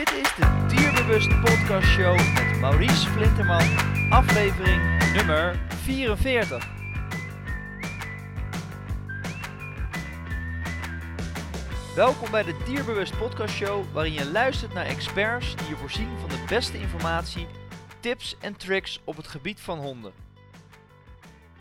Dit is de Dierbewust Podcast Show met Maurice Flinterman, aflevering nummer 44. Welkom bij de Dierbewust Podcast Show, waarin je luistert naar experts die je voorzien van de beste informatie, tips en tricks op het gebied van honden.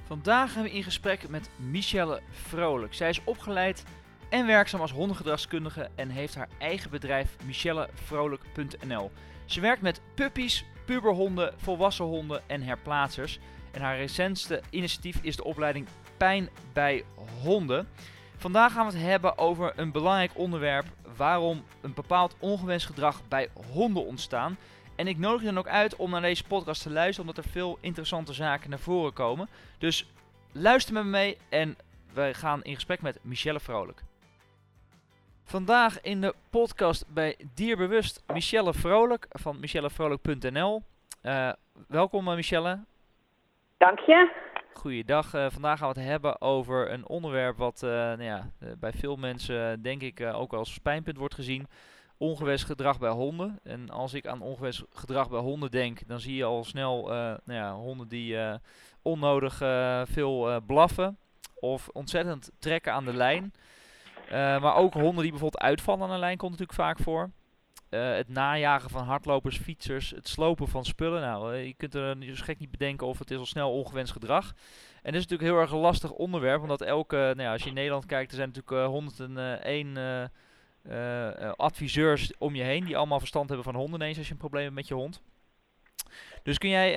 Vandaag gaan we in gesprek met Michelle Vrolijk. Zij is opgeleid en werkzaam als hondengedragskundige en heeft haar eigen bedrijf michellevrolijk.nl. Ze werkt met puppies, puberhonden, volwassen honden en herplaatsers. En haar recentste initiatief is de opleiding Pijn bij Honden. Vandaag gaan we het hebben over een belangrijk onderwerp: waarom een bepaald ongewenst gedrag bij honden ontstaan. En ik nodig je dan ook uit om naar deze podcast te luisteren, omdat er veel interessante zaken naar voren komen. Dus luister met me mee en we gaan in gesprek met Michelle Vrolijk. Vandaag in de podcast bij Dierbewust Michelle Vrolijk van michellevrolijk.nl. Uh, welkom uh, Michelle. Dank je. Goeiedag. Uh, vandaag gaan we het hebben over een onderwerp wat nou ja, bij veel mensen denk ik ook als pijnpunt wordt gezien. Ongewenst gedrag bij honden. En als ik aan ongewenst gedrag bij honden denk, dan zie je al snel nou ja, honden die onnodig veel blaffen of ontzettend trekken aan de lijn. Uh, maar ook honden die bijvoorbeeld uitvallen aan een lijn komt natuurlijk vaak voor. Uh, het najagen van hardlopers, fietsers, het slopen van spullen. Nou, uh, je kunt er dus gek niet bedenken of het is al snel ongewenst gedrag. En dit is natuurlijk heel erg een lastig onderwerp, omdat elke, nou ja, als je in Nederland kijkt, er zijn natuurlijk 101 adviseurs om je heen die allemaal verstand hebben van honden ineens als je een probleem hebt met je hond. Dus kun jij,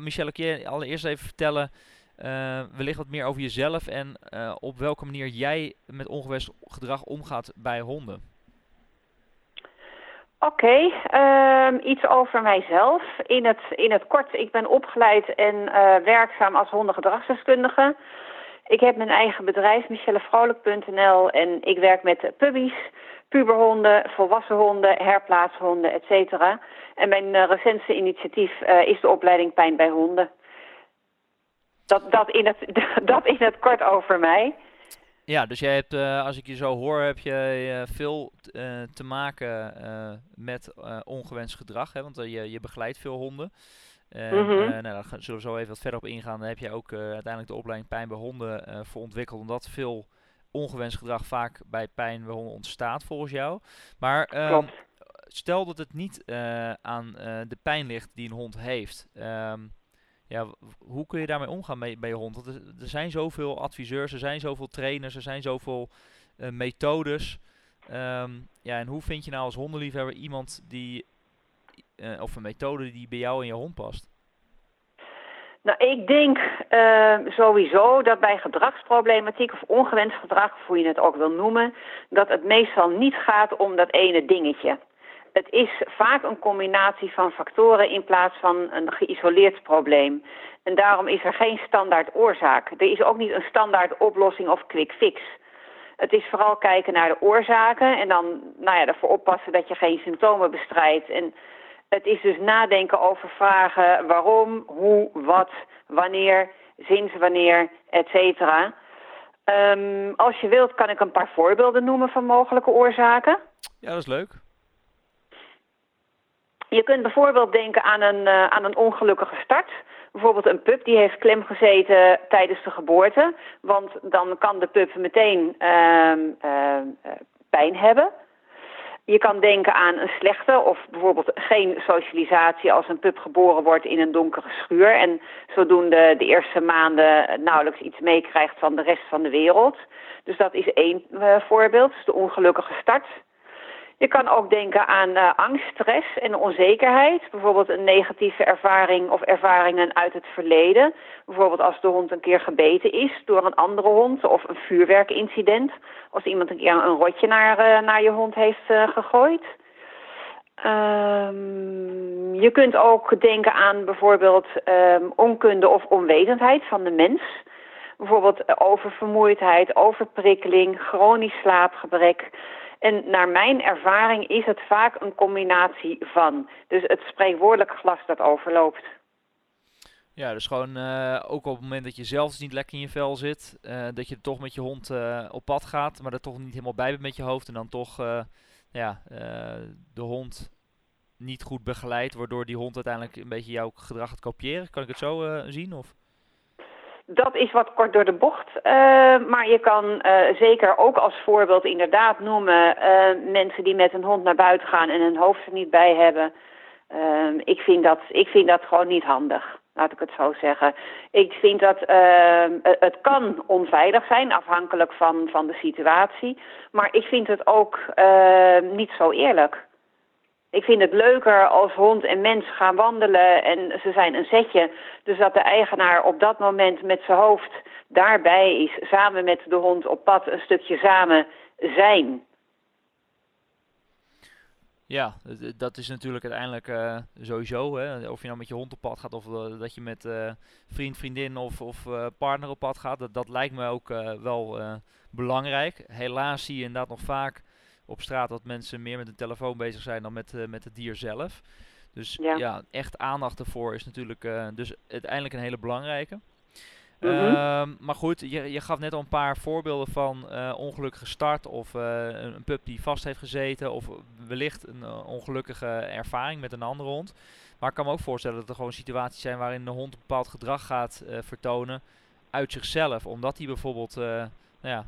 Michelle, kun je allereerst even vertellen uh, wellicht wat meer over jezelf en uh, op welke manier jij met ongewenst gedrag omgaat bij honden. Oké, um, iets over mijzelf. In het, in het kort, ik ben opgeleid en uh, werkzaam als hondengedragsdeskundige. Ik heb mijn eigen bedrijf, michellevrolijk.nl, en ik werk met puppies, puberhonden, volwassen honden, herplaatshonden, et cetera. En mijn recentste initiatief is de opleiding Pijn bij Honden. Dat, dat, in het, dat in het kort over mij. Ja, dus jij hebt, uh, als ik je zo hoor, heb je uh, veel uh, te maken met ongewenst gedrag. Hè? Want je, je begeleidt veel honden. En, mm -hmm. nou, daar zullen we zo even wat verder op ingaan. Dan heb jij ook uiteindelijk de opleiding pijn bij honden voor ontwikkeld. Omdat veel ongewenst gedrag vaak bij pijn bij honden ontstaat, volgens jou. Maar ehm, stel dat het niet aan de pijn ligt die een hond heeft. Um, ja, hoe kun je daarmee omgaan bij, bij je hond? Er, zijn zoveel adviseurs, er zijn zoveel trainers, er zijn zoveel uh, methodes. Um, ja, en hoe vind je nou als hondenliefhebber iemand die, uh, of een methode die bij jou en je hond past? Nou, ik denk uh, sowieso dat bij gedragsproblematiek of ongewenst gedrag, hoe je het ook wil noemen, dat het meestal niet gaat om dat ene dingetje het is vaak een combinatie van factoren in plaats van een geïsoleerd probleem. En daarom is er geen standaard oorzaak. Er is ook niet een standaard oplossing of quick fix. Het is vooral kijken naar de oorzaken en dan nou ja, ervoor oppassen dat je geen symptomen bestrijdt. En het is dus nadenken over vragen waarom, hoe, wat, wanneer, sinds wanneer, et cetera. Um, als je wilt kan ik een paar voorbeelden noemen van mogelijke oorzaken. Ja, dat is leuk. Je kunt bijvoorbeeld denken aan een, uh, aan een ongelukkige start. Bijvoorbeeld een pup die heeft klem gezeten tijdens de geboorte. Want dan kan de pup meteen uh, uh, pijn hebben. Je kan denken aan een slechte of bijvoorbeeld geen socialisatie als een pup geboren wordt in een donkere schuur. En zodoende de eerste maanden nauwelijks iets meekrijgt van de rest van de wereld. Dus dat is één uh, voorbeeld, dus de ongelukkige start. Je kan ook denken aan uh, angst, stress en onzekerheid. Bijvoorbeeld een negatieve ervaring of ervaringen uit het verleden. Bijvoorbeeld als de hond een keer gebeten is door een andere hond of een vuurwerkincident. Als iemand een keer een rotje naar, uh, naar je hond heeft uh, gegooid. Um, je kunt ook denken aan bijvoorbeeld um, onkunde of onwetendheid van de mens. Bijvoorbeeld oververmoeidheid, overprikkeling, chronisch slaapgebrek. En naar mijn ervaring is het vaak een combinatie van. Dus het spreekwoordelijk glas dat overloopt. Ja, dus gewoon uh, ook op het moment dat je zelf dus niet lekker in je vel zit, uh, dat je toch met je hond uh, op pad gaat, maar er toch niet helemaal bij bent met je hoofd en dan toch ja, de hond niet goed begeleidt, waardoor die hond uiteindelijk een beetje jouw gedrag gaat kopiëren? Kan ik het zo zien? Of? Dat is wat kort door de bocht. Uh, maar je kan uh, zeker ook als voorbeeld inderdaad noemen uh, mensen die met een hond naar buiten gaan en hun hoofd er niet bij hebben. Ehm, ik, vind dat, ik vind dat gewoon niet handig, laat ik het zo zeggen. Ik vind dat ehm, het kan onveilig zijn, afhankelijk van, van de situatie. Maar ik vind het ook ehm, niet zo eerlijk. Ik vind het leuker als hond en mens gaan wandelen en ze zijn een zetje. Dus dat de eigenaar op dat moment met zijn hoofd daarbij is, samen met de hond op pad een stukje samen zijn. Ja, dat is natuurlijk uiteindelijk uh, sowieso. Hè, of je nou met je hond op pad gaat of uh, dat je met uh, vriend, vriendin of, of partner op pad gaat. Dat, dat lijkt me ook wel belangrijk. Helaas zie je inderdaad nog vaak op straat dat mensen meer met een telefoon bezig zijn dan met, uh, met het dier zelf. Dus ja. echt aandacht ervoor is natuurlijk uh, dus uiteindelijk een hele belangrijke. Mm maar goed, je, je gaf net al een paar voorbeelden van uh, ongelukkige start of een, een pup die vast heeft gezeten of wellicht een ongelukkige ervaring met een andere hond. Maar ik kan me ook voorstellen dat er gewoon situaties zijn waarin de hond een bepaald gedrag gaat vertonen uit zichzelf. Omdat hij bijvoorbeeld nou ja,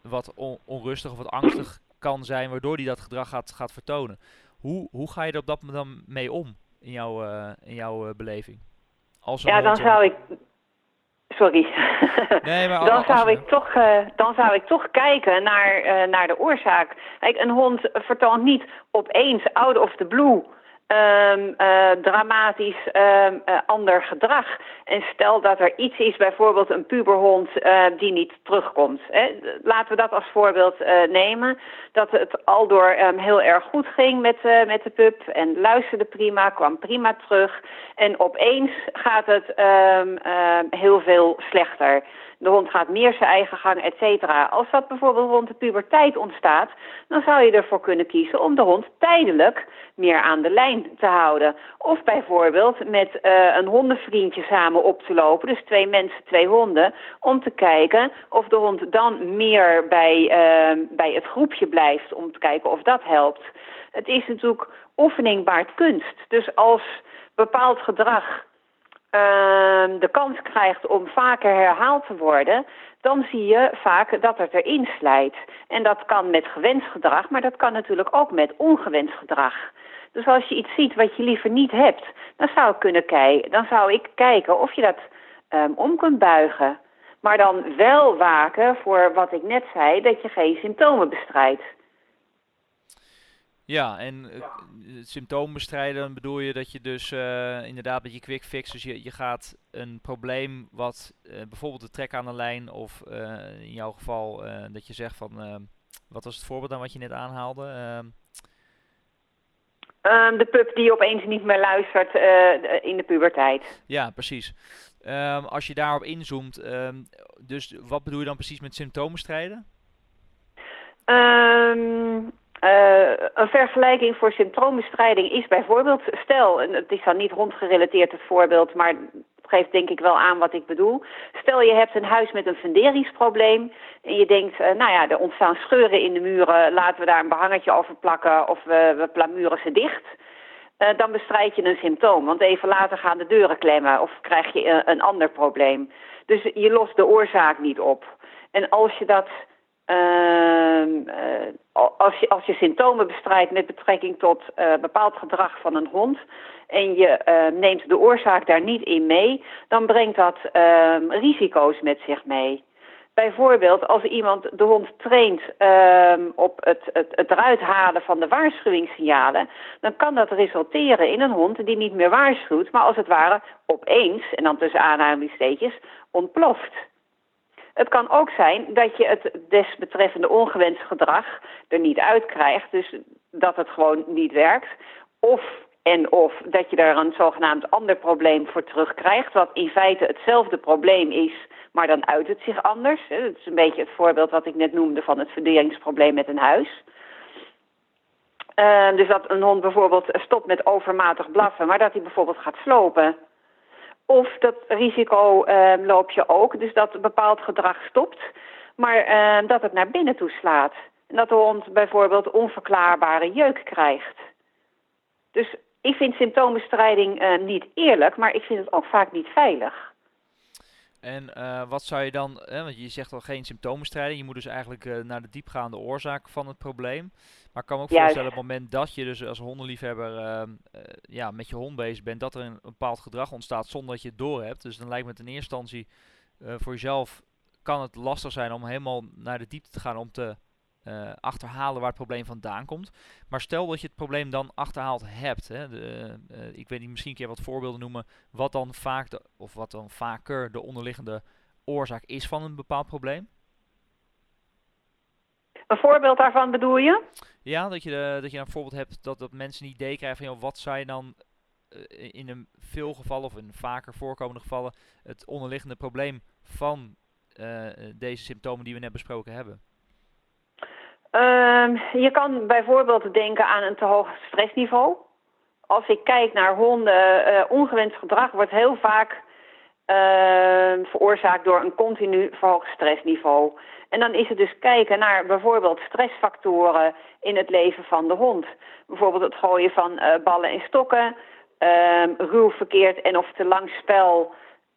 wat onrustig of wat angstig kan zijn, waardoor hij dat gedrag gaat, gaat vertonen. Hoe, hoe ga je er op dat moment dan mee om in jouw, uh, in jouw uh, beleving? Als ja, dan zou ik. Sorry. Nee, maar dan, zou ik toch, uh, dan zou ik toch kijken naar, naar de oorzaak. Kijk, een hond vertoont niet opeens out of the blue um, uh, dramatisch um, uh, ander gedrag. En stel dat er iets is, bijvoorbeeld een puberhond uh, die niet terugkomt. Hè. Laten we dat als voorbeeld nemen. Dat het al door um, heel erg goed ging met, met de pup en luisterde prima, kwam prima terug. En opeens gaat het heel veel slechter. De hond gaat meer zijn eigen gang, et cetera. Als dat bijvoorbeeld rond de puberteit ontstaat, dan zou je ervoor kunnen kiezen om de hond tijdelijk meer aan de lijn te houden. Of bijvoorbeeld met uh, een hondenvriendje samen op te lopen, dus twee mensen, twee honden, om te kijken of de hond dan meer bij, uh, bij het groepje blijft, om te kijken of dat helpt. Het is natuurlijk oefening baart kunst. Dus als bepaald gedrag de kans krijgt om vaker herhaald te worden, dan zie je vaak dat het erin slijt. En dat kan met gewenst gedrag, maar dat kan natuurlijk ook met ongewenst gedrag. Dus als je iets ziet wat je liever niet hebt, dan zou ik, kunnen kijken, dan zou ik kijken of je dat um, om kunt buigen. Maar dan wel waken voor wat ik net zei, dat je geen symptomen bestrijdt. Ja, en uh, symptoom bestrijden bedoel je dat je dus uh, inderdaad met je quick fix, dus je, je gaat een probleem wat uh, bijvoorbeeld de trek aan de lijn of in jouw geval dat je zegt van, wat was het voorbeeld dan wat je net aanhaalde? Um, de pup die opeens niet meer luistert in de puberteit. Ja, precies. Um, als je daarop inzoomt, um, dus wat bedoel je dan precies met symptoomstrijden? Um, uh, een vergelijking voor symptoombestrijding is bijvoorbeeld, stel, en het is dan niet rondgerelateerd het voorbeeld, maar het geeft denk ik wel aan wat ik bedoel. Stel je hebt een huis met een funderingsprobleem en je denkt, uh, nou ja, er ontstaan scheuren in de muren, laten we daar een behangetje over plakken of we, we plamuren ze dicht. Uh, dan bestrijd je een symptoom, want even later gaan de deuren klemmen of krijg je een, ander probleem. Dus je lost de oorzaak niet op. En als je dat als, je, als je symptomen bestrijdt met betrekking tot uh, bepaald gedrag van een hond en je uh, neemt de oorzaak daar niet in mee, dan brengt dat ehm, risico's met zich mee. Bijvoorbeeld als iemand de hond traint ehm, op het, het, het eruit halen van de waarschuwingssignalen, dan kan dat resulteren in een hond die niet meer waarschuwt, maar als het ware opeens, en dan tussen aanhalingstekens, ontploft. Het kan ook zijn dat je het desbetreffende ongewenst gedrag er niet uit krijgt, dus dat het gewoon niet werkt. Of en of dat je er een zogenaamd ander probleem voor terugkrijgt, wat in feite hetzelfde probleem is, maar dan uit het zich anders. Dat is een beetje het voorbeeld wat ik net noemde van het verdelingsprobleem met een huis. Uh, dus dat een hond bijvoorbeeld stopt met overmatig blaffen, maar dat hij bijvoorbeeld gaat slopen. Of dat risico uh, loop je ook, dus dat bepaald gedrag stopt, maar uh, dat het naar binnen toe slaat. En dat de hond bijvoorbeeld onverklaarbare jeuk krijgt. Dus ik vind symptoombestrijding uh, niet eerlijk, maar ik vind het ook vaak niet veilig. En uh, wat zou je dan, hè, want je zegt al geen symptoombestrijding, je moet dus eigenlijk uh, naar de diepgaande oorzaak van het probleem. Maar ik kan me ook Juist. voorstellen op het moment dat je dus als hondenliefhebber uh, ja, met je hond bezig bent, dat er een bepaald gedrag ontstaat zonder dat je het doorhebt. Dus dan lijkt me het in eerste instantie voor jezelf kan het lastig zijn om helemaal naar de diepte te gaan om te uh, achterhalen waar het probleem vandaan komt. Maar stel dat je het probleem dan achterhaald hebt. Hè, de, uh, ik weet niet, misschien een keer wat voorbeelden noemen. Wat dan vaak de, of wat dan vaker de onderliggende oorzaak is van een bepaald probleem. Een voorbeeld daarvan bedoel je? Ja, dat je, de, dat je dan bijvoorbeeld hebt dat, dat mensen een idee krijgen van joh, wat je dan uh, in een veel gevallen of in vaker voorkomende gevallen het onderliggende probleem van deze symptomen die we net besproken hebben. Uh, je kan bijvoorbeeld denken aan een te hoog stressniveau. Als ik kijk naar honden, uh, ongewenst gedrag wordt heel vaak uh, veroorzaakt door een continu verhoogd stressniveau. En dan is het dus kijken naar bijvoorbeeld stressfactoren in het leven van de hond. Bijvoorbeeld het gooien van uh, ballen en stokken, ehm, ruw verkeerd en of te lang spel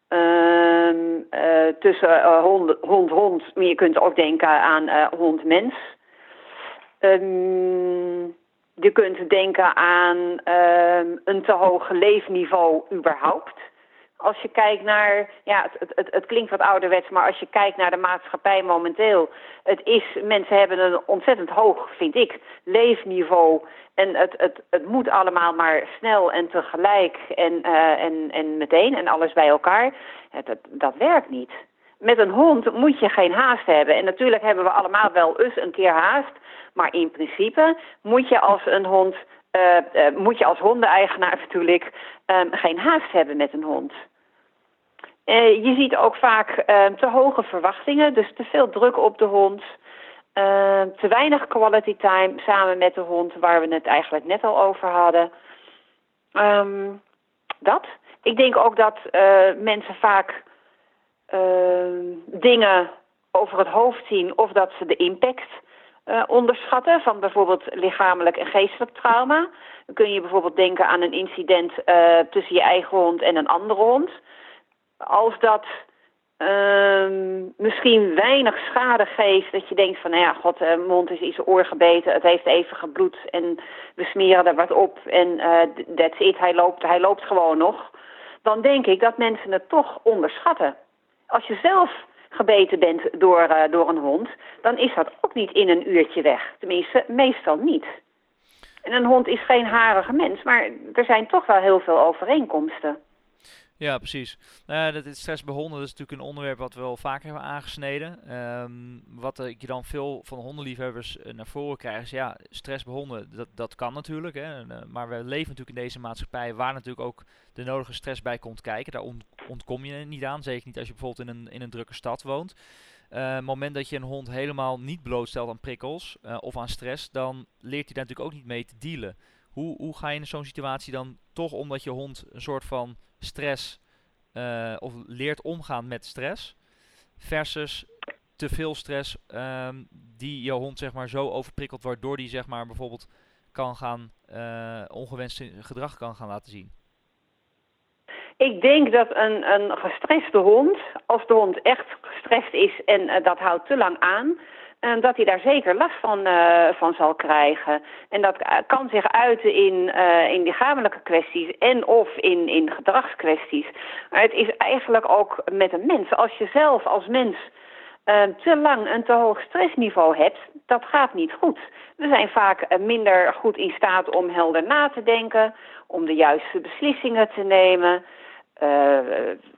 ehm, eh, tussen hond-hond. maar je kunt ook denken aan hond-mens. Um, je kunt denken aan um, een te hoog leefniveau überhaupt. Als je kijkt naar, ja, het, het, het, klinkt wat ouderwets, maar als je kijkt naar de maatschappij momenteel, het is, mensen hebben een ontzettend hoog, vind ik, leefniveau. En het, het, het moet allemaal maar snel en tegelijk en, uh, en, en meteen en alles bij elkaar. Dat, dat werkt niet. Met een hond moet je geen haast hebben. En natuurlijk hebben we allemaal wel eens een keer haast. Maar in principe moet je als een hond, uh, uh, moet je als hondeneigenaar natuurlijk um, geen haast hebben met een hond. Uh, je ziet ook vaak ehm, te hoge verwachtingen, dus te veel druk op de hond. Ehm, te weinig quality time samen met de hond, waar we het eigenlijk net al over hadden. Dat. Ik denk ook dat mensen vaak dingen over het hoofd zien of dat ze de impact uh, onderschatten van bijvoorbeeld lichamelijk en geestelijk trauma. Dan kun je bijvoorbeeld denken aan een incident uh, tussen je eigen hond en een andere hond. Als dat uh, misschien weinig schade geeft, dat je denkt van, nou ja, god, de mond is iets oor gebeten, het heeft even gebloed en we smeren er wat op en that's it, hij loopt, hij loopt gewoon nog. Dan denk ik dat mensen het toch onderschatten. Als je zelf gebeten bent door, uh, door een hond, dan is dat ook niet in een uurtje weg. Tenminste, meestal niet. En een hond is geen harige mens, maar er zijn toch wel heel veel overeenkomsten. Ja, precies. Nou, dat is stress bij honden is natuurlijk een onderwerp wat we wel vaker hebben aangesneden. Um, wat ik je dan veel van hondenliefhebbers uh, naar voren krijg is, ja, stress bij honden, dat, dat kan natuurlijk. Hè, uh, maar we leven natuurlijk in deze maatschappij waar natuurlijk ook de nodige stress bij komt kijken. Daar ont ontkom je niet aan, zeker niet als je bijvoorbeeld in een, in een drukke stad woont. Uh, het moment dat je een hond helemaal niet blootstelt aan prikkels of aan stress, dan leert hij daar natuurlijk ook niet mee te dealen. Hoe, hoe ga je in zo'n situatie dan toch, omdat je hond een soort van stress uh, of leert omgaan met stress versus te veel stress um, die je hond zeg maar zo overprikkelt waardoor die zeg maar bijvoorbeeld kan gaan uh, ongewenst gedrag kan gaan laten zien? Ik denk dat een, een gestreste hond, als de hond echt gestrest is en uh, dat houdt te lang aan, uh, dat hij daar zeker last van, uh, van zal krijgen. En dat kan zich uiten in, in lichamelijke kwesties en of in, in gedragskwesties. Maar het is eigenlijk ook met een mens. Als je zelf als mens te lang een te hoog stressniveau hebt, dat gaat niet goed. We zijn vaak minder goed in staat om helder na te denken, om de juiste beslissingen te nemen.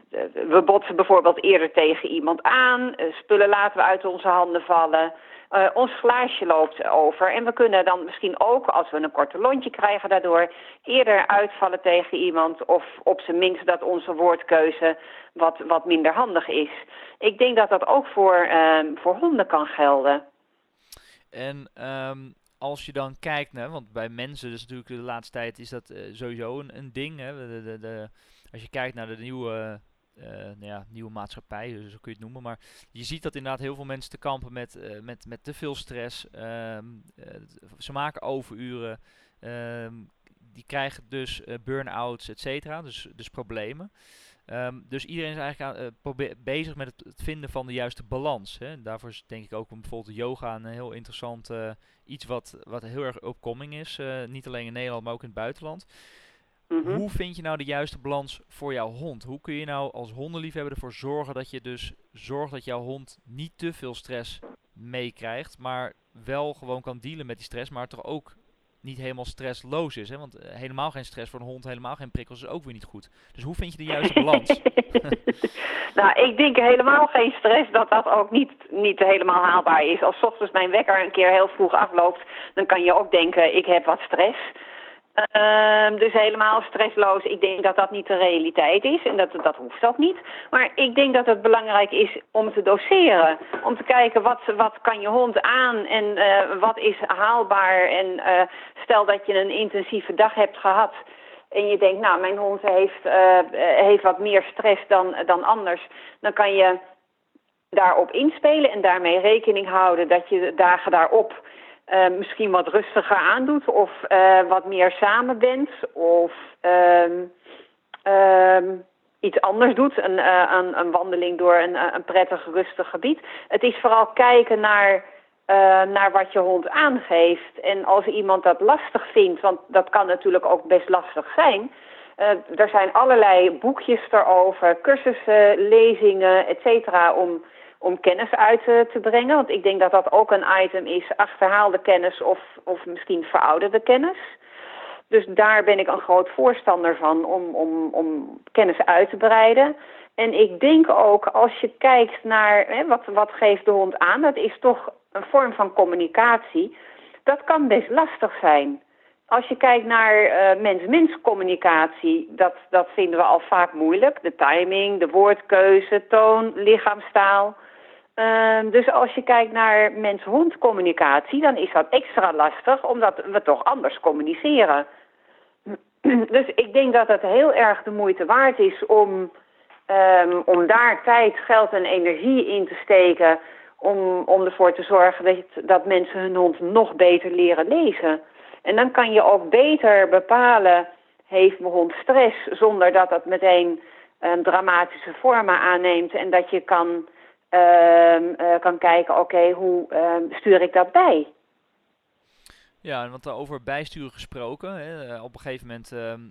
We botsen bijvoorbeeld eerder tegen iemand aan, uh, spullen laten we uit onze handen vallen. Uh, ons glaasje loopt over en we kunnen dan misschien ook, als we een korte lontje krijgen daardoor, eerder uitvallen tegen iemand of op zijn minst dat onze woordkeuze wat, wat minder handig is. Ik denk dat dat ook voor, uh, voor honden kan gelden. En um, als je dan kijkt, hè, want bij mensen, dus natuurlijk de laatste tijd is dat sowieso een, een ding. Hè, de, de, als je kijkt naar de nieuwe nou ja, nieuwe maatschappij, zo kun je het noemen. Maar je ziet dat inderdaad heel veel mensen te kampen met, met, met te veel stress. Ehm, ze maken overuren. Ehm, die krijgen dus burn-outs, et. Dus, dus problemen. Ehm, dus iedereen is eigenlijk aan, bezig met het, vinden van de juiste balans. Hè. Daarvoor is denk ik ook bijvoorbeeld yoga een heel interessant iets wat, wat heel erg opkoming is. Niet alleen in Nederland, maar ook in het buitenland. Mm -hmm. Hoe vind je nou de juiste balans voor jouw hond? Hoe kun je nou als hondenliefhebber ervoor zorgen dat je dus zorgt dat jouw hond niet te veel stress meekrijgt, maar wel gewoon kan dealen met die stress, maar toch ook niet helemaal stressloos is. Hè? Want uh, helemaal geen stress voor een hond, helemaal geen prikkels is ook weer niet goed. Dus hoe vind je de juiste balans? nou, ik denk helemaal geen stress dat dat ook niet, niet helemaal haalbaar is. Als ochtends mijn wekker een keer heel vroeg afloopt, dan kan je ook denken, ik heb wat stress. Uh, dus helemaal stressloos. Ik denk dat dat niet de realiteit is en dat, dat hoeft ook niet. Maar ik denk dat het belangrijk is om te doseren. Om te kijken wat, wat kan je hond aan en uh, wat is haalbaar. En uh, stel dat je een intensieve dag hebt gehad en je denkt, nou, mijn hond heeft, uh, heeft wat meer stress dan, dan anders. Dan kan je daarop inspelen en daarmee rekening houden dat je de dagen daarop uh, misschien wat rustiger aandoet of uh, wat meer samen bent of um, um, iets anders doet, een, uh, een, een wandeling door een, een prettig rustig gebied. Het is vooral kijken naar, naar wat je hond aangeeft. En als iemand dat lastig vindt, want dat kan natuurlijk ook best lastig zijn... er zijn allerlei boekjes erover, cursussen, lezingen, et cetera, om om kennis uit te brengen. Want ik denk dat dat ook een item is, achterhaalde kennis of, of misschien verouderde kennis. Dus daar ben ik een groot voorstander van om, om, om kennis uit te breiden. En ik denk ook als je kijkt naar hè, wat, wat geeft de hond aan, dat is toch een vorm van communicatie. Dat kan best lastig zijn. Als je kijkt naar uh, mens-mens communicatie, dat, dat vinden we al vaak moeilijk. De timing, de woordkeuze, toon, lichaamstaal. Uh, dus als je kijkt naar mens-hond communicatie, dan is dat extra lastig, omdat we toch anders communiceren. Dus ik denk dat het heel erg de moeite waard is om, um, om daar tijd, geld en energie in te steken, om, om ervoor te zorgen dat, dat mensen hun hond nog beter leren lezen. En dan kan je ook beter bepalen, heeft mijn hond stress, zonder dat dat meteen een dramatische vormen aanneemt en dat je kan kan kijken, oké, hoe uh, stuur ik dat bij? Ja, want over bijsturen gesproken, hè, eh, op een gegeven moment ehm,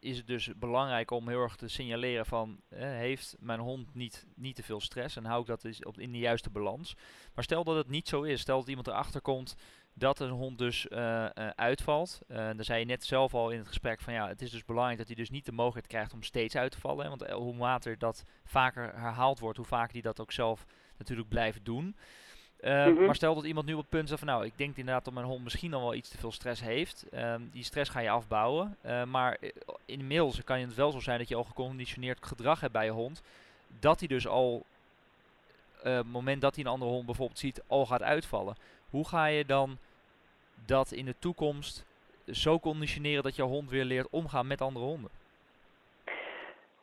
is het dus belangrijk om heel erg te signaleren van, heeft mijn hond niet, niet te veel stress en hou ik dat in de juiste balans. Maar stel dat het niet zo is, stel dat iemand erachter komt dat een hond dus uh, uh, uitvalt. Uh, daar zei je net zelf al in het gesprek van ja, het is dus belangrijk dat hij dus niet de mogelijkheid krijgt om steeds uit te vallen. Hè, want hoe later dat vaker herhaald wordt, hoe vaker hij dat ook zelf natuurlijk blijft doen. Mm -hmm. Maar stel dat iemand nu op het punt zegt van nou, ik denk inderdaad dat mijn hond misschien al wel iets te veel stress heeft. Um, die stress ga je afbouwen. maar inmiddels kan het wel zo zijn dat je al geconditioneerd gedrag hebt bij je hond. Dat hij dus al, op het moment dat hij een andere hond bijvoorbeeld ziet, al gaat uitvallen. Hoe ga je dan dat in de toekomst zo conditioneren dat je hond weer leert omgaan met andere honden?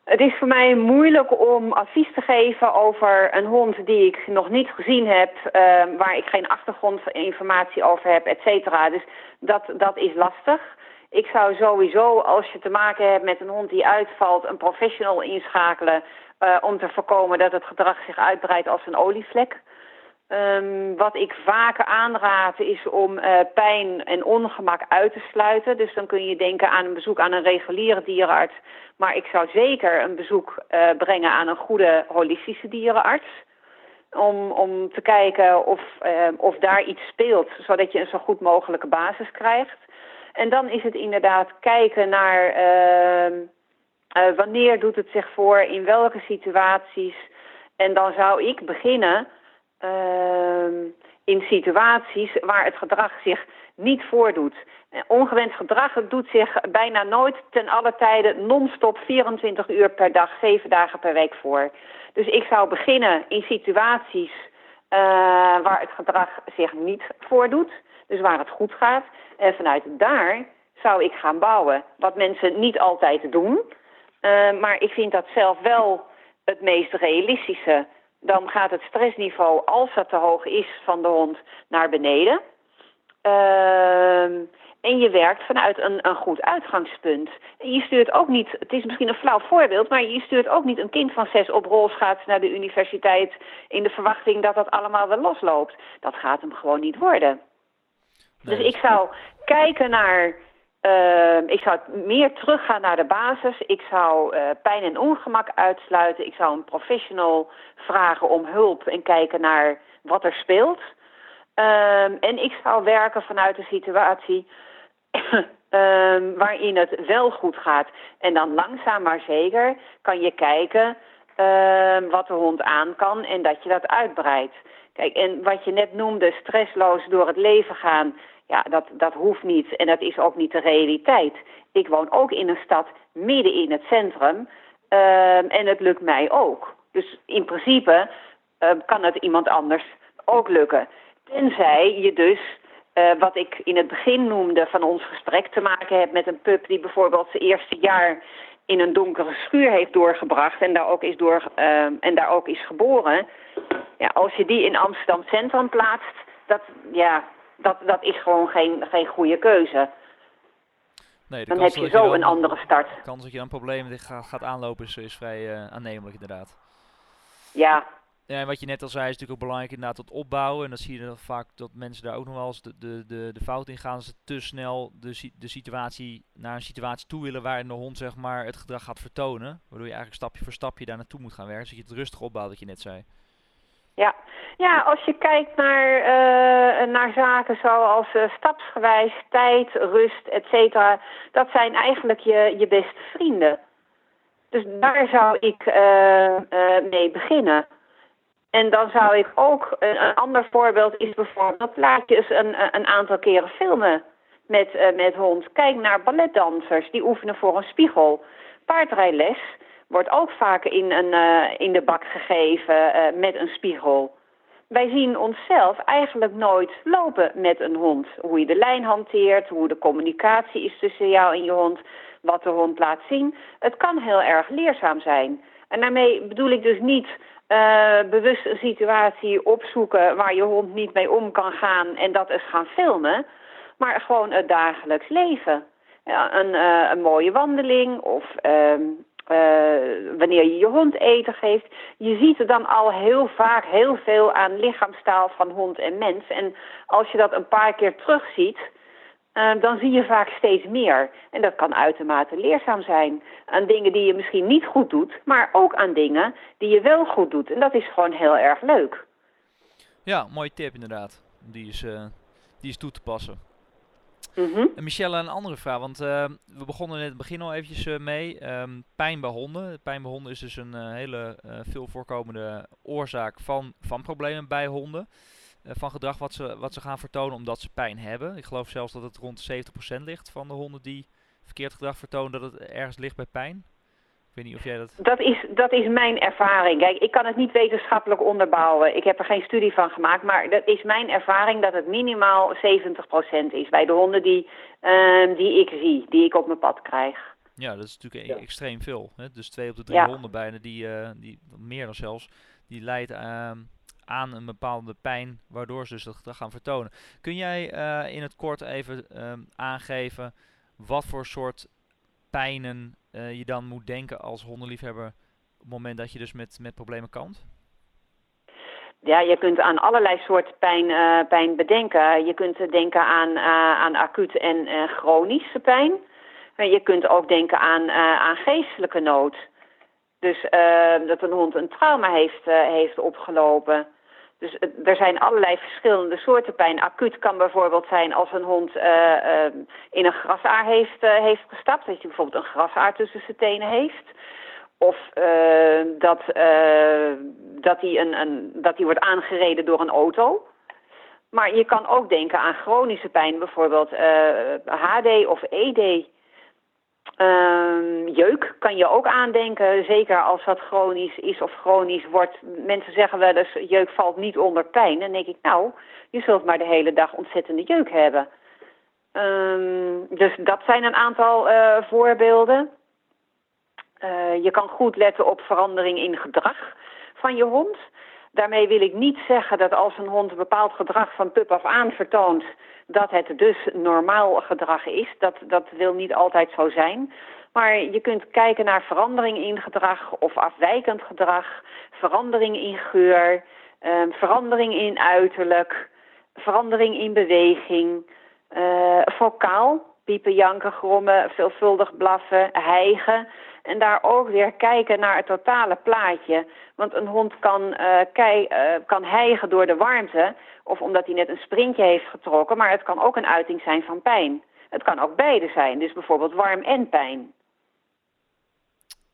Het is voor mij moeilijk om advies te geven over een hond die ik nog niet gezien heb, uh, waar ik geen achtergrondinformatie over heb, et cetera. Dus dat, dat is lastig. Ik zou sowieso, als je te maken hebt met een hond die uitvalt, een professional inschakelen uh, om te voorkomen dat het gedrag zich uitbreidt als een olievlek. Um, wat ik vaker aanraad is om uh, pijn en ongemak uit te sluiten. Dus dan kun je denken aan een bezoek aan een reguliere dierenarts. Maar ik zou zeker een bezoek uh, brengen aan een goede holistische dierenarts. Om, om te kijken of, uh, of daar iets speelt, zodat je een zo goed mogelijke basis krijgt. En dan is het inderdaad kijken naar ehm, wanneer doet het zich voor, in welke situaties. En dan zou ik beginnen uh, in situaties waar het gedrag zich niet voordoet. Ongewenst gedrag doet zich bijna nooit ten alle tijden non-stop 24 uur per dag, 7 dagen per week voor. Dus ik zou beginnen in situaties uh, waar het gedrag zich niet voordoet, dus waar het goed gaat. En vanuit daar zou ik gaan bouwen, wat mensen niet altijd doen. Uh, maar ik vind dat zelf wel het meest realistische. Dan gaat het stressniveau, als het te hoog is van de hond, naar beneden. Ehm, en je werkt vanuit een, een goed uitgangspunt. En je stuurt ook niet, het is misschien een flauw voorbeeld, maar je stuurt ook niet een kind van zes op rolschaats naar de universiteit in de verwachting dat dat allemaal wel losloopt. Dat gaat hem gewoon niet worden. dus ik zou kijken naar uh, ik zou meer teruggaan naar de basis. Ik zou uh, pijn en ongemak uitsluiten. Ik zou een professional vragen om hulp en kijken naar wat er speelt. Uh, en ik zou werken vanuit een situatie ehm, waarin het wel goed gaat. En dan langzaam maar zeker kan je kijken ehm, wat de hond aan kan en dat je dat uitbreidt. Kijk, en wat je net noemde, stressloos door het leven gaan. Ja, dat, dat hoeft niet en dat is ook niet de realiteit. Ik woon ook in een stad midden in het centrum uh, en het lukt mij ook. Dus in principe uh, kan het iemand anders ook lukken. Tenzij je dus, uh, wat ik in het begin noemde van ons gesprek, te maken hebt met een pup die bijvoorbeeld zijn eerste jaar in een donkere schuur heeft doorgebracht en daar ook is, door, en daar ook is geboren. Ja, als je die in Amsterdam Centrum plaatst, dat, ja, dat, dat is gewoon geen, geen goede keuze. Nee, dan heb je zo je een andere start. De kans dat je een probleem gaat, gaat aanlopen is, is vrij uh, aannemelijk inderdaad. Ja. Ja, en wat je net al zei is natuurlijk ook belangrijk inderdaad tot opbouwen. En dan zie je dan vaak dat mensen daar ook nog wel eens de, de, de, de fout in gaan. Ze te snel de, de situatie naar een situatie toe willen waarin de hond zeg maar het gedrag gaat vertonen. Waardoor je eigenlijk stapje voor stapje daar naartoe moet gaan werken. Zodat je het rustig opbouwt, wat je net zei. Ja. ja, als je kijkt naar, uh, naar zaken zoals uh, stapsgewijs, tijd, rust, et cetera, dat zijn eigenlijk je, je beste vrienden. Dus daar zou ik uh, mee beginnen. En dan zou ik ook, een, een ander voorbeeld is bijvoorbeeld, laat je eens een, een aantal keren filmen met, met hond. Kijk naar balletdansers, die oefenen voor een spiegel. Paardrijles, wordt ook vaak in, een, in de bak gegeven met een spiegel. Wij zien onszelf eigenlijk nooit lopen met een hond. Hoe je de lijn hanteert, hoe de communicatie is tussen jou en je hond, wat de hond laat zien. Het kan heel erg leerzaam zijn. En daarmee bedoel ik dus niet uh, bewust een situatie opzoeken waar je hond niet mee om kan gaan en dat eens gaan filmen, maar gewoon het dagelijks leven. Ja, een, uh, een mooie wandeling of uh, uh, wanneer je je hond eten geeft. Je ziet er dan al heel vaak heel veel aan lichaamstaal van hond en mens. En als je dat een paar keer terugziet, uh, dan zie je vaak steeds meer. En dat kan uitermate leerzaam zijn. Aan dingen die je misschien niet goed doet, maar ook aan dingen die je wel goed doet. En dat is gewoon heel erg leuk. Ja, mooie tip inderdaad. Die is, uh, die is toe te passen. Mm -hmm. Michelle, een andere vraag, want uh, we begonnen net het begin al eventjes uh, mee. Um, pijn bij honden. Pijn bij honden is dus een hele veel voorkomende oorzaak van, van problemen bij honden. Van gedrag wat ze, wat ze gaan vertonen omdat ze pijn hebben. Ik geloof zelfs dat het rond 70% ligt van de honden die verkeerd gedrag vertonen, dat het ergens ligt bij pijn. Ik weet niet of jij dat... Dat is, dat is mijn ervaring. Kijk, ik kan het niet wetenschappelijk onderbouwen. Ik heb er geen studie van gemaakt. Maar dat is mijn ervaring dat het minimaal 70% is bij de honden die, uh, die ik zie, die ik op mijn pad krijg. Ja, dat is natuurlijk ja. extreem veel. Hè? Dus twee op de drie ja. honden bijna, die, uh, die, meer dan zelfs, die leidt uh, aan een bepaalde pijn, waardoor ze dus dat gaan vertonen. Kun jij uh, in het kort even aangeven wat voor soort pijnen uh, je dan moet denken als hondenliefhebber op het moment dat je dus met, met problemen kampt? Ja, je kunt aan allerlei soorten pijn, uh, pijn bedenken. Je kunt denken aan, aan acuut en chronische pijn. je kunt ook denken aan, aan geestelijke nood. Dus dat een hond een trauma heeft, heeft opgelopen. Dus er zijn allerlei verschillende soorten pijn. Acuut kan bijvoorbeeld zijn als een hond uh, uh, in een grasaar heeft, heeft gestapt. Dat je bijvoorbeeld een grasaar tussen zijn tenen heeft. Of dat, dat, hij een, een, dat hij wordt aangereden door een auto. Maar je kan ook denken aan chronische pijn, bijvoorbeeld HD of ED. Um, jeuk kan je ook aandenken, zeker als dat chronisch is of chronisch wordt. Mensen zeggen wel eens, jeuk valt niet onder pijn. Dan denk ik, nou, je zult maar de hele dag ontzettende jeuk hebben. Um, dus dat zijn een aantal uh, voorbeelden. je kan goed letten op verandering in gedrag van je hond. Daarmee wil ik niet zeggen dat als een hond een bepaald gedrag van pup af aan vertoont, dat het dus normaal gedrag is. Dat, dat wil niet altijd zo zijn. Maar je kunt kijken naar verandering in gedrag of afwijkend gedrag, verandering in geur, um, verandering in uiterlijk, verandering in beweging, uh, vocaal, piepen, janken, grommen, veelvuldig blaffen, hijgen. En daar ook weer kijken naar het totale plaatje. Want een hond kan, uh, kei, uh, kan hijgen door de warmte of omdat hij net een sprintje heeft getrokken, maar het kan ook een uiting zijn van pijn. Het kan ook beide zijn, dus bijvoorbeeld warm en pijn.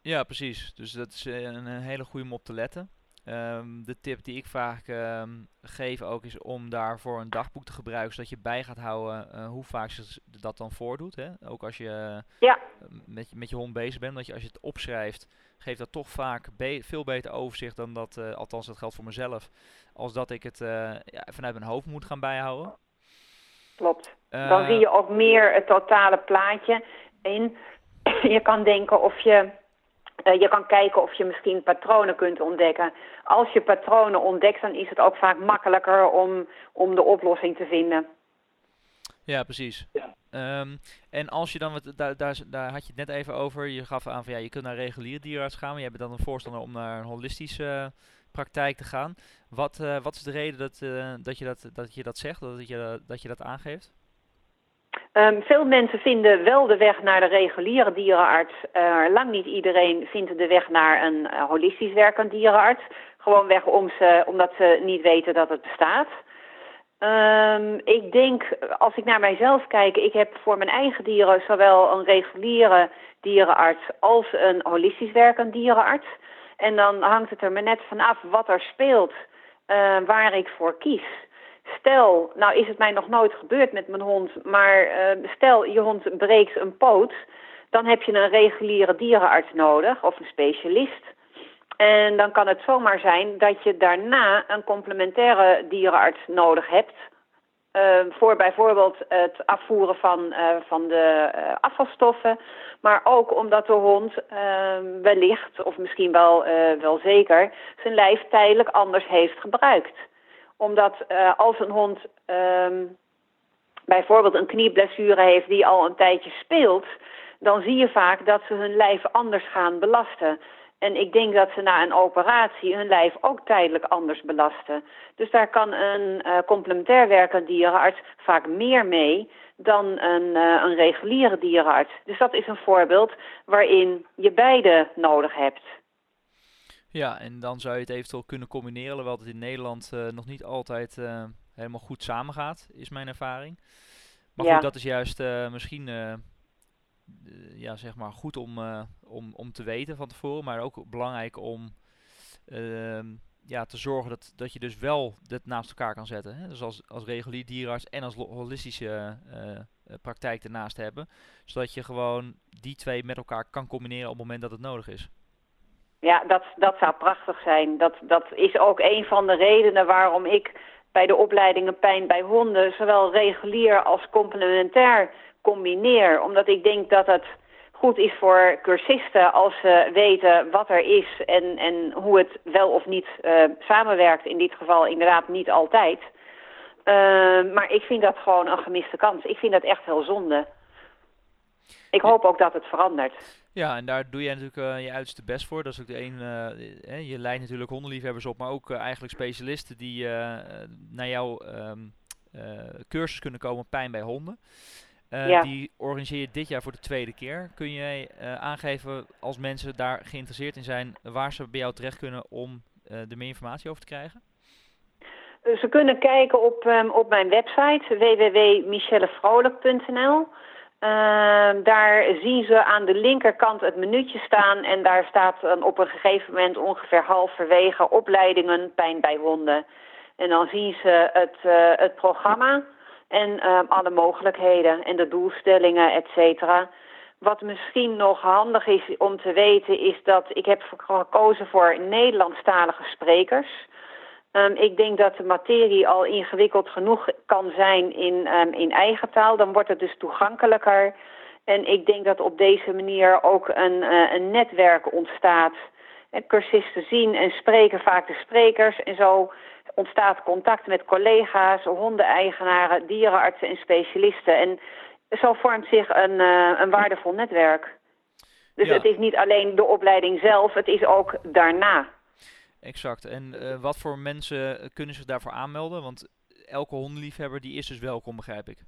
Ja, precies. Dus dat is een, een hele goede om op te letten. Um, de tip die ik vaak um, geef ook is om daarvoor een dagboek te gebruiken, zodat je bij gaat houden uh, hoe vaak ze dat dan voordoet. Hè? Ook als je ja. met, met je hond bezig bent, dat je als je het opschrijft, geeft dat toch vaak be veel beter overzicht dan dat, uh, althans dat geldt voor mezelf, als dat ik het uh, ja, vanuit mijn hoofd moet gaan bijhouden. Klopt. dan zie je ook meer het totale plaatje. En je kan denken of je uh, je kan kijken of je misschien patronen kunt ontdekken. Als je patronen ontdekt, dan is het ook vaak makkelijker om, om de oplossing te vinden. Ja, precies. Ja. Um, en als je dan, wat, daar, daar, daar had je het net even over, je gaf aan van ja, je kunt naar een regulier dierenarts gaan, maar je bent dan een voorstander om naar een holistische uh, praktijk te gaan. Wat, uh, wat is de reden dat, uh, dat, je dat, dat je dat zegt, dat je, dat, je dat aangeeft? Um, veel mensen vinden wel de weg naar de reguliere dierenarts. Uh, lang niet iedereen vindt de weg naar een uh, holistisch werkend dierenarts. Gewoonweg om ze, omdat ze niet weten dat het bestaat. Um, ik denk, als ik naar mijzelf kijk, ik heb voor mijn eigen dieren zowel een reguliere dierenarts als een holistisch werkend dierenarts. En dan hangt het er me net vanaf wat er speelt, uh, waar ik voor kies. Stel, nou is het mij nog nooit gebeurd met mijn hond, maar uh, stel je hond breekt een poot, dan heb je een reguliere dierenarts nodig of een specialist. En dan kan het zomaar zijn dat je daarna een complementaire dierenarts nodig hebt. Uh, voor bijvoorbeeld het afvoeren van, uh, van de uh, afvalstoffen. Maar ook omdat de hond wellicht, of misschien wel, wel zeker, zijn lijf tijdelijk anders heeft gebruikt omdat uh, als een hond um, bijvoorbeeld een knieblessure heeft die al een tijdje speelt, dan zie je vaak dat ze hun lijf anders gaan belasten. En ik denk dat ze na een operatie hun lijf ook tijdelijk anders belasten. Dus daar kan een uh, complementair werkend dierenarts vaak meer mee dan een, uh, een reguliere dierenarts. Dus dat is een voorbeeld waarin je beide nodig hebt. Ja, en dan zou je het eventueel kunnen combineren, terwijl het in Nederland uh, nog niet altijd uh, helemaal goed samengaat, is mijn ervaring. Maar ja. goed, dat is juist uh, misschien ja, zeg maar goed om, om, om te weten van tevoren, maar ook belangrijk om ehm, ja, te zorgen dat, dat je dus wel dit naast elkaar kan zetten. Hè? Dus als, als regulier dierarts en als holistische praktijk ernaast hebben, zodat je gewoon die twee met elkaar kan combineren op het moment dat het nodig is. Ja, dat, dat zou prachtig zijn. Dat, dat is ook een van de redenen waarom ik bij de opleidingen pijn bij honden zowel regulier als complementair combineer. Omdat ik denk dat het goed is voor cursisten als ze weten wat er is en, en hoe het wel of niet uh, samenwerkt. In dit geval inderdaad niet altijd. Uh, maar ik vind dat gewoon een gemiste kans. Ik vind dat echt heel zonde. Ik hoop ook dat het verandert. Ja, en daar doe jij natuurlijk uh, je uiterste best voor. Dat is ook de een. Uh, je leidt natuurlijk hondenliefhebbers op, maar ook uh, eigenlijk specialisten die naar jouw um, cursus kunnen komen pijn bij honden. Ja. Die organiseer je dit jaar voor de tweede keer. Kun jij aangeven als mensen daar geïnteresseerd in zijn, waar ze bij jou terecht kunnen om er meer informatie over te krijgen? Ze kunnen kijken op, um, op mijn website www.michellefrolijk.nl. Uh, daar zien ze aan de linkerkant het minuutje staan en daar staat op een gegeven moment ongeveer halverwege opleidingen pijn bij honden. En dan zien ze het, uh, het programma en uh, alle mogelijkheden en de doelstellingen, et cetera. Wat misschien nog handig is om te weten is dat ik heb gekozen voor Nederlandstalige sprekers. Um, ik denk dat de materie al ingewikkeld genoeg kan zijn in, um, in eigen taal. Dan wordt het dus toegankelijker. En ik denk dat op deze manier ook een, uh, een netwerk ontstaat. En cursisten zien en spreken vaak de sprekers. En zo ontstaat contact met collega's, hondeneigenaren, dierenartsen en specialisten. En zo vormt zich een, uh, een waardevol netwerk. Dus het is niet alleen de opleiding zelf, het is ook daarna. Exact. En uh, wat voor mensen kunnen zich daarvoor aanmelden? Want elke hondenliefhebber die is dus welkom, begrijp ik.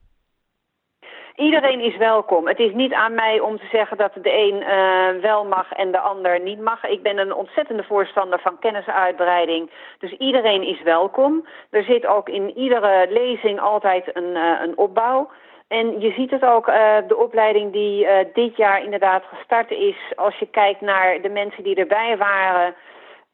Iedereen is welkom. Het is niet aan mij om te zeggen dat de een uh, wel mag en de ander niet mag. Ik ben een ontzettende voorstander van kennisuitbreiding. Dus iedereen is welkom. Er zit ook in iedere lezing altijd een, een opbouw. En je ziet het ook, de opleiding die dit jaar inderdaad gestart is. Als je kijkt naar de mensen die erbij waren...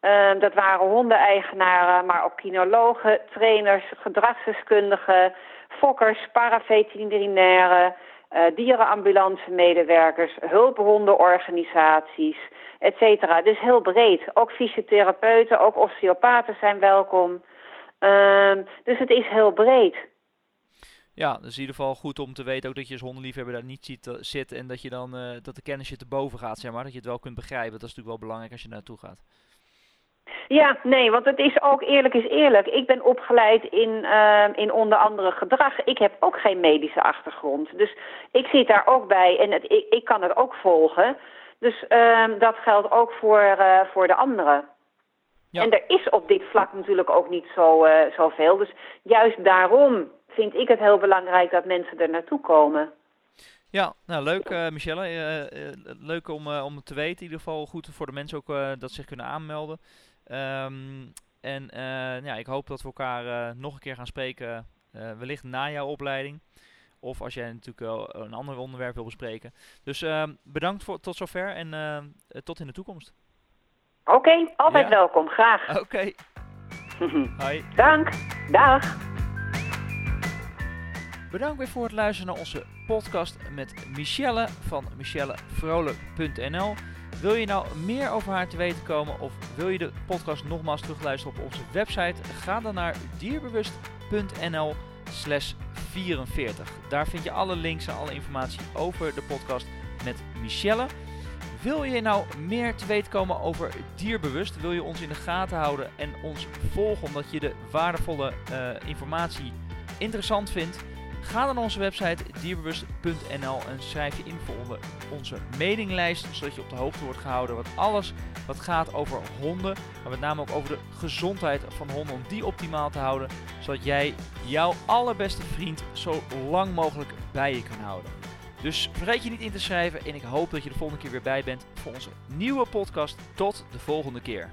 Uh, dat waren hondeneigenaren, maar ook kinologen, trainers, gedragsdeskundigen, fokkers, paraveterinairen, uh, dierenambulance medewerkers, hulphondenorganisaties, et cetera. Dus heel breed. Ook fysiotherapeuten, ook osteopaten zijn welkom. Uh, dus het is heel breed. Ja, is in ieder geval goed om te weten ook dat je als hondenliefhebber daar niet ziet, uh, zit en dat, je dan, uh, dat de kennis je te boven gaat, zeg maar. Dat je het wel kunt begrijpen. Dat is natuurlijk wel belangrijk als je naartoe gaat. Ja, nee, want het is ook eerlijk is eerlijk. Ik ben opgeleid in, uh, in onder andere gedrag. Ik heb ook geen medische achtergrond. Dus ik zit daar ook bij en het, ik, ik kan het ook volgen. Dus uh, dat geldt ook voor, uh, voor de anderen. Ja. En er is op dit vlak natuurlijk ook niet zo, uh, zoveel. Dus juist daarom vind ik het heel belangrijk dat mensen er naartoe komen. Ja, nou leuk uh, Michelle. Uh, uh, leuk om, om te weten. In ieder geval goed voor de mensen ook dat zich kunnen aanmelden. Um, en ja, ik hoop dat we elkaar nog een keer gaan spreken. wellicht na jouw opleiding. Of als jij natuurlijk een ander onderwerp wil bespreken. Dus ehm, bedankt voor, tot zover en tot in de toekomst. Oké, okay, altijd ja. welkom. Graag. Oké. Okay. Hoi. Dank. Dag. Bedankt weer voor het luisteren naar onze podcast met Michelle van michellevrolijk.nl. Wil je nou meer over haar te weten komen of wil je de podcast nogmaals terugluisteren op onze website? Ga dan naar dierbewust.nl slash 44. Daar vind je alle links en alle informatie over de podcast met Michelle. Wil je nou meer te weten komen over dierbewust? Wil je ons in de gaten houden en ons volgen omdat je de waardevolle uh, informatie interessant vindt? Ga dan naar onze website dierbewust.nl en schrijf je in voor onze mailinglijst, zodat je op de hoogte wordt gehouden wat alles wat gaat over honden, maar met name ook over de gezondheid van honden, om die optimaal te houden, zodat jij jouw allerbeste vriend zo lang mogelijk bij je kan houden. Dus vergeet je niet in te schrijven en ik hoop dat je de volgende keer weer bij bent voor onze nieuwe podcast. Tot de volgende keer.